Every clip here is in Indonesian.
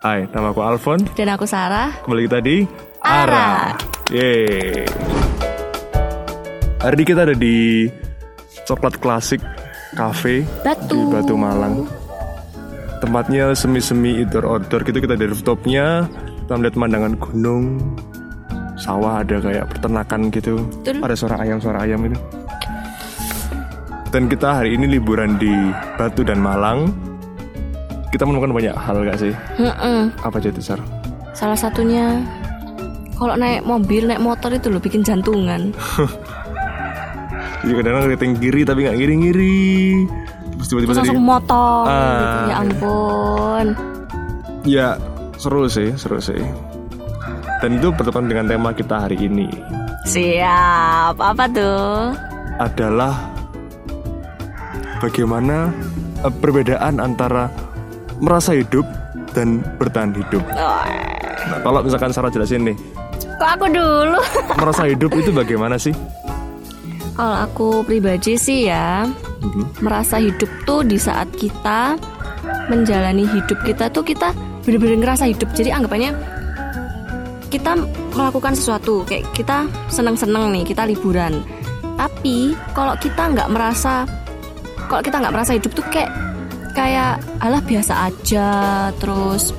Hai, nama aku Alfon. Dan aku Sarah. Kembali kita di Ara. Yeay. Hari ini kita ada di Coklat Klasik Cafe Batu. di Batu Malang. Tempatnya semi-semi outdoor-outdoor gitu kita dari rooftopnya kita melihat pemandangan gunung, sawah ada kayak peternakan gitu. Betul. Ada suara ayam, suara ayam itu. Dan kita hari ini liburan di Batu dan Malang. Kita menemukan banyak hal gak sih? Mm-mm. Apa aja itu, Sar? Salah satunya kalau naik mobil, naik motor itu loh bikin jantungan. Jadi kadang-kadang ngeliatin kiri tapi nggak ngiri-ngiri. Terus tiba-tiba Terus langsung motor Ah. gitu. Ya ampun. ya seru sih, seru sih. Dan itu bertepatan dengan tema kita hari ini Siap. Apa tuh? adalah bagaimana eh, perbedaan antara merasa hidup dan bertahan hidup. Oh, Nah, kalau misalkan Sarah jelasin nih, kok aku dulu? merasa hidup itu bagaimana sih? kalau aku pribadi sih ya, Mhm. merasa hidup tuh di saat kita menjalani hidup kita tuh kita bener-bener ngerasa hidup. Jadi anggapannya kita melakukan sesuatu kayak kita seneng-seneng nih kita liburan. Tapi kalau kita nggak merasa, kalau kita nggak merasa hidup tuh kayak kayak alah biasa aja. Terus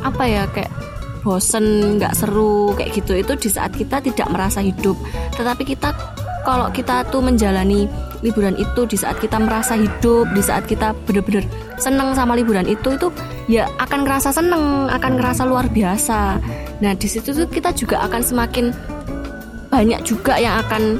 apa ya kayak bosen nggak seru kayak gitu itu di saat kita tidak merasa hidup. Tetapi kita kalau kita tuh menjalani liburan itu di saat kita merasa hidup, di saat kita bener-bener seneng sama liburan itu itu ya akan ngerasa seneng, akan ngerasa luar biasa. Nah di situ tuh kita juga akan semakin banyak juga yang akan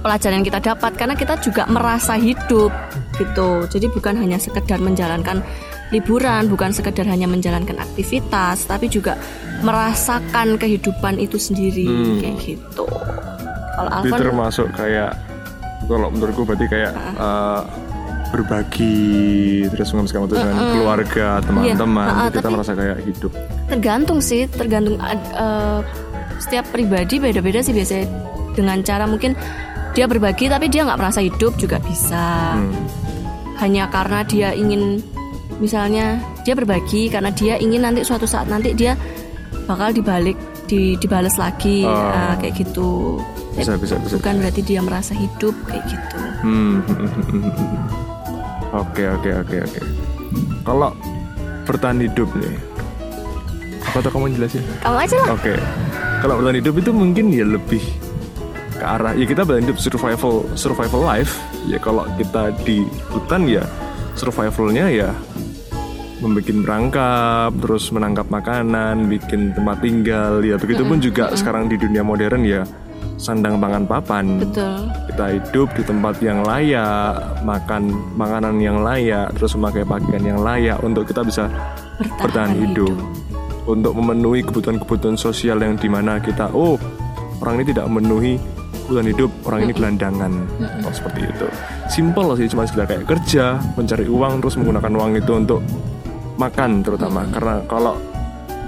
pelajaran yang kita dapat karena kita juga merasa hidup gitu. Jadi bukan hanya sekedar menjalankan liburan, bukan sekedar hanya menjalankan aktivitas, tapi juga merasakan kehidupan itu sendiri Hmm. kayak gitu. Kalau Alfon termasuk kayak kalau menurutku berarti kayak eh, berbagi terus mengambil dengan keluarga teman-teman Iya, ah, kita tapi- merasa kayak hidup tergantung sih, tergantung eh, setiap pribadi beda-beda sih biasanya dengan cara mungkin dia berbagi tapi dia nggak merasa hidup juga bisa. Hmm. hanya karena dia ingin misalnya dia berbagi karena dia ingin nanti suatu saat nanti dia bakal dibalik di dibales lagi Oh. ah, kayak gitu Bisa, bisa, bisa. bukan berarti dia merasa hidup kayak gitu Hmm. Oke oke oke oke. Kalau bertahan hidup nih, apa tuh kamu jelasin? kamu aja lah Oke. Kalau bertahan hidup itu mungkin ya lebih ke arah ya kita bertahan hidup survival survival life. Ya kalau kita di hutan ya survivalnya ya membuat perangkap, terus menangkap makanan, bikin tempat tinggal. Ya begitupun juga sekarang di dunia modern ya sandang pangan papan betul kita hidup di tempat yang layak, makan makanan yang layak, terus memakai pakaian yang layak untuk kita bisa bertahan hidup. Untuk memenuhi kebutuhan-kebutuhan sosial yang di mana kita, oh orang ini tidak memenuhi kebutuhan hidup, orang ini gelandangan, oh, seperti itu. Simple sih, cuma sekedar kayak kerja, mencari uang, terus menggunakan uang itu untuk makan terutama. Karena kalau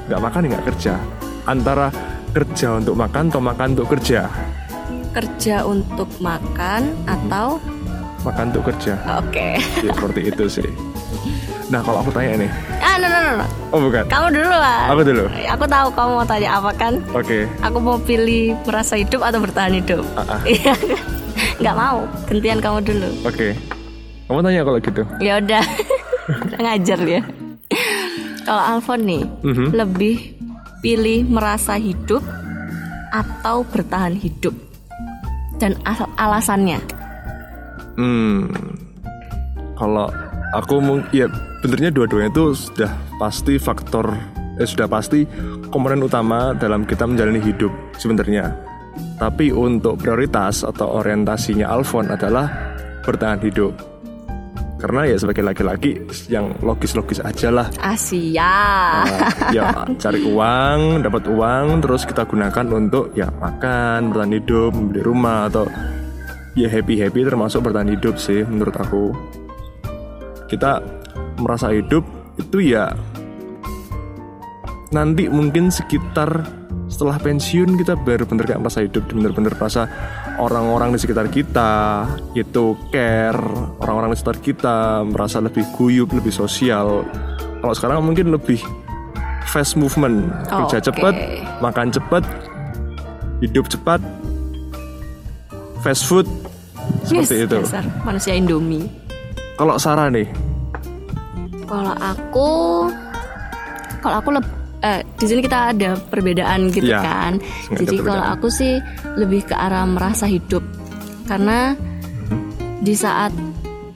nggak makan ya nggak kerja. Antara kerja untuk makan atau makan untuk kerja, kerja untuk makan atau? Makan untuk kerja. oke. Ya seperti itu sih. Nah kalau aku tanya nih oh bukan. Kamu dulu lah. Aku dulu. Aku tahu kamu mau tanya apa kan. Oke. Aku mau pilih merasa hidup atau bertahan hidup. Ah, ah. Iya. nggak mau. Gantian kamu dulu. Oke. Kamu tanya kalau gitu. Ya udah. Ngajar dia. Kalau Alfon nih Mhm. lebih pilih merasa hidup atau bertahan hidup? Dan al- alasannya hmm. Kalau aku mungkin ya benernya dua-duanya itu sudah pasti faktor eh, sudah pasti komponen utama dalam kita menjalani hidup sebenarnya. Tapi untuk prioritas atau orientasinya Alfon adalah bertahan hidup. Karena ya sebagai laki-laki yang logis-logis aja lah. Asia Nah, ya cari uang, dapat uang, terus kita gunakan untuk ya makan, bertahan hidup, membeli rumah atau ya happy happy termasuk bertahan hidup sih menurut aku. Kita merasa hidup itu ya nanti mungkin sekitar setelah pensiun kita benar-benar kayak merasa hidup benar-benar merasa orang-orang di sekitar kita itu care orang-orang di sekitar kita merasa lebih guyup lebih sosial kalau sekarang mungkin lebih fast movement kerja Oke. cepat makan cepat hidup cepat fast food seperti Yes, itu dasar manusia Indomie. kalau Sarah nih Kalau aku, kalau aku leb, eh, di sini kita ada perbedaan gitu Iya, kan. Jadi kalau aku sih lebih ke arah merasa hidup, karena di saat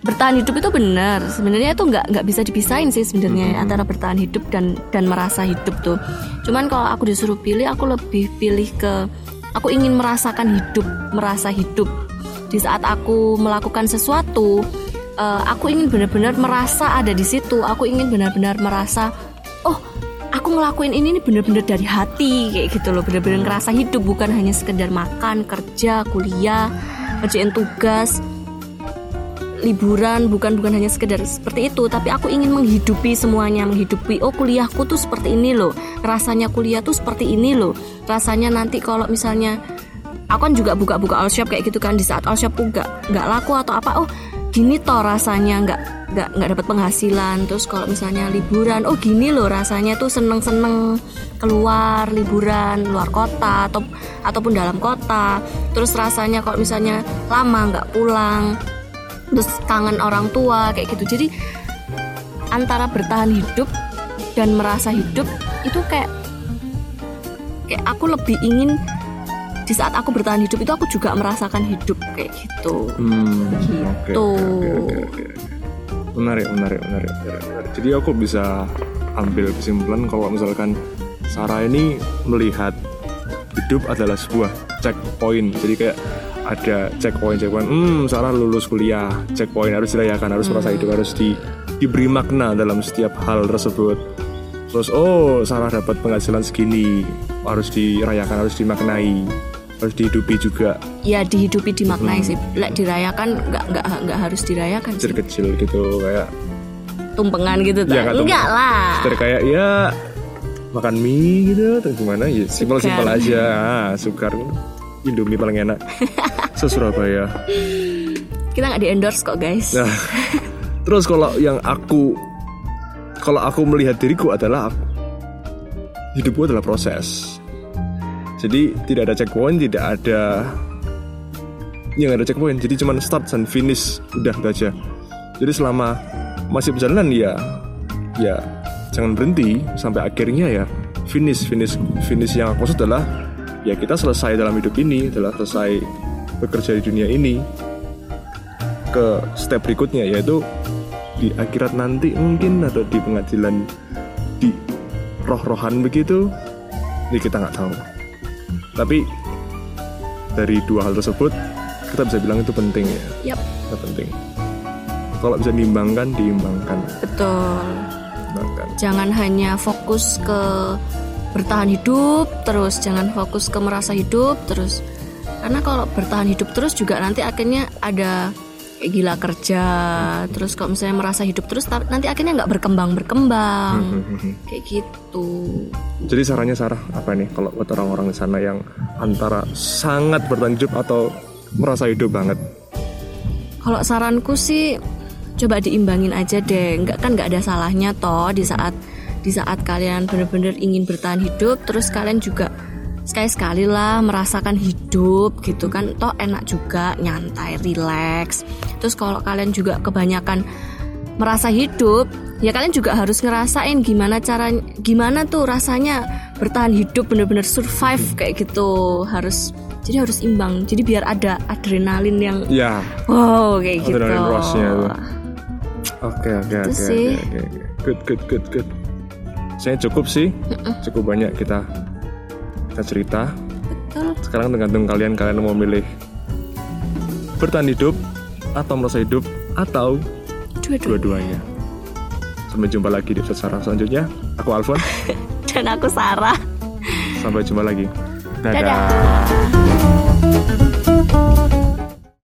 bertahan hidup itu benar. Sebenarnya itu nggak nggak bisa dipisahin sih sebenarnya antara bertahan hidup dan dan merasa hidup tuh. Cuman kalau aku disuruh pilih, aku lebih pilih ke aku ingin merasakan hidup, merasa hidup. Di saat aku melakukan sesuatu, eh, aku ingin benar-benar merasa ada di situ. Aku ingin benar-benar merasa, oh, aku ngelakuin ini nih benar-benar dari hati kayak gitu loh, benar-benar ngerasa hidup bukan hanya sekedar makan, kerja, kuliah, kerjain tugas, liburan bukan bukan hanya sekedar seperti itu. Tapi aku ingin menghidupi semuanya menghidupi oh kuliahku tuh seperti ini loh. Rasanya kuliah tuh seperti ini loh. Rasanya nanti kalau misalnya aku kan juga buka-buka all shop kayak gitu kan. Di saat all shop nggak nggak laku atau apa oh gini toh rasanya nggak nggak nggak dapat penghasilan. Terus kalau misalnya liburan oh gini loh rasanya tuh seneng-seneng keluar liburan luar kota atau ataupun dalam kota. Terus rasanya kalau misalnya lama nggak pulang terus kangen orang tua kayak gitu. Jadi antara bertahan hidup dan merasa hidup itu kayak kayak aku lebih ingin di saat aku bertahan hidup itu aku juga merasakan hidup kayak gitu Hmm, Gitu. Menarik, menarik, menarik, menarik, menarik. Jadi aku bisa ambil kesimpulan kalau misalkan Sarah ini melihat hidup adalah sebuah checkpoint. Jadi kayak ada checkpoint, checkpoint. Hmm, Sarah lulus kuliah, checkpoint harus dirayakan, harus merasa hidup, harus di, diberi makna dalam setiap hal tersebut. Terus oh Sarah dapat penghasilan segini, harus dirayakan, harus dimaknai, harus dihidupi juga. ya dihidupi dimaknai sih. Lek dirayakan nggak nggak nggak harus dirayakan sih. Kecil-kecil gitu kayak tumpengan gitu nggak tumpeng. enggak lah. Kayak ya makan mie gitu atau gimana? Ya simpel simpel aja. Ah, sukar Indomie paling enak. Se Surabaya kita nggak di endorse kok guys. Nah terus kalau yang aku kalau aku melihat diriku adalah aku, hidupku adalah proses jadi tidak ada checkpoint tidak ada yang ada checkpoint. Jadi cuman start dan finish udah itu aja. Jadi selama masih berjalan ya ya jangan berhenti. Sampai akhirnya ya finish finish finish yang aku maksud adalah ya kita selesai dalam hidup ini adalah selesai bekerja di dunia ini. Ke step berikutnya yaitu di akhirat nanti mungkin atau di pengadilan di roh-rohan begitu ini kita nggak tahu tapi dari dua hal tersebut kita bisa bilang itu penting ya. Yap, itu penting. Kalau bisa diimbangkan diimbangkan. Betul. diimbangkan. Jangan hanya fokus ke bertahan hidup terus, jangan fokus ke merasa hidup terus. Karena kalau bertahan hidup terus juga nanti akhirnya ada gila kerja, terus kalau misalnya merasa hidup terus nanti akhirnya nggak berkembang berkembang kayak gitu. jadi sarannya Sarah apa nih kalau buat orang-orang di sana yang antara sangat bertahan hidup atau merasa hidup banget Kalau saranku sih coba diimbangin aja deh. Nggak kan nggak ada salahnya toh di saat di saat kalian bener-bener ingin bertahan hidup, terus kalian juga sekali-sekali lah merasakan hidup gitu kan. Toh enak juga nyantai, relax. Terus kalau kalian juga kebanyakan merasa hidup, ya kalian juga harus ngerasain gimana cara gimana tuh rasanya bertahan hidup bener-bener survive kayak gitu. Harus jadi harus imbang. Jadi biar ada adrenalin yang ya Wow, kayak gitu. Adrenaline rush-nya tuh. oke oke oke oke. good good good good saya cukup sih cukup banyak kita kita cerita Betul. sekarang tergantung kalian kalian mau milih bertahan hidup atau merasa hidup atau Dua-dua. dua-duanya sampai jumpa lagi di episode Sarah selanjutnya aku Alfon Dan aku Sarah. sampai jumpa lagi Dadah.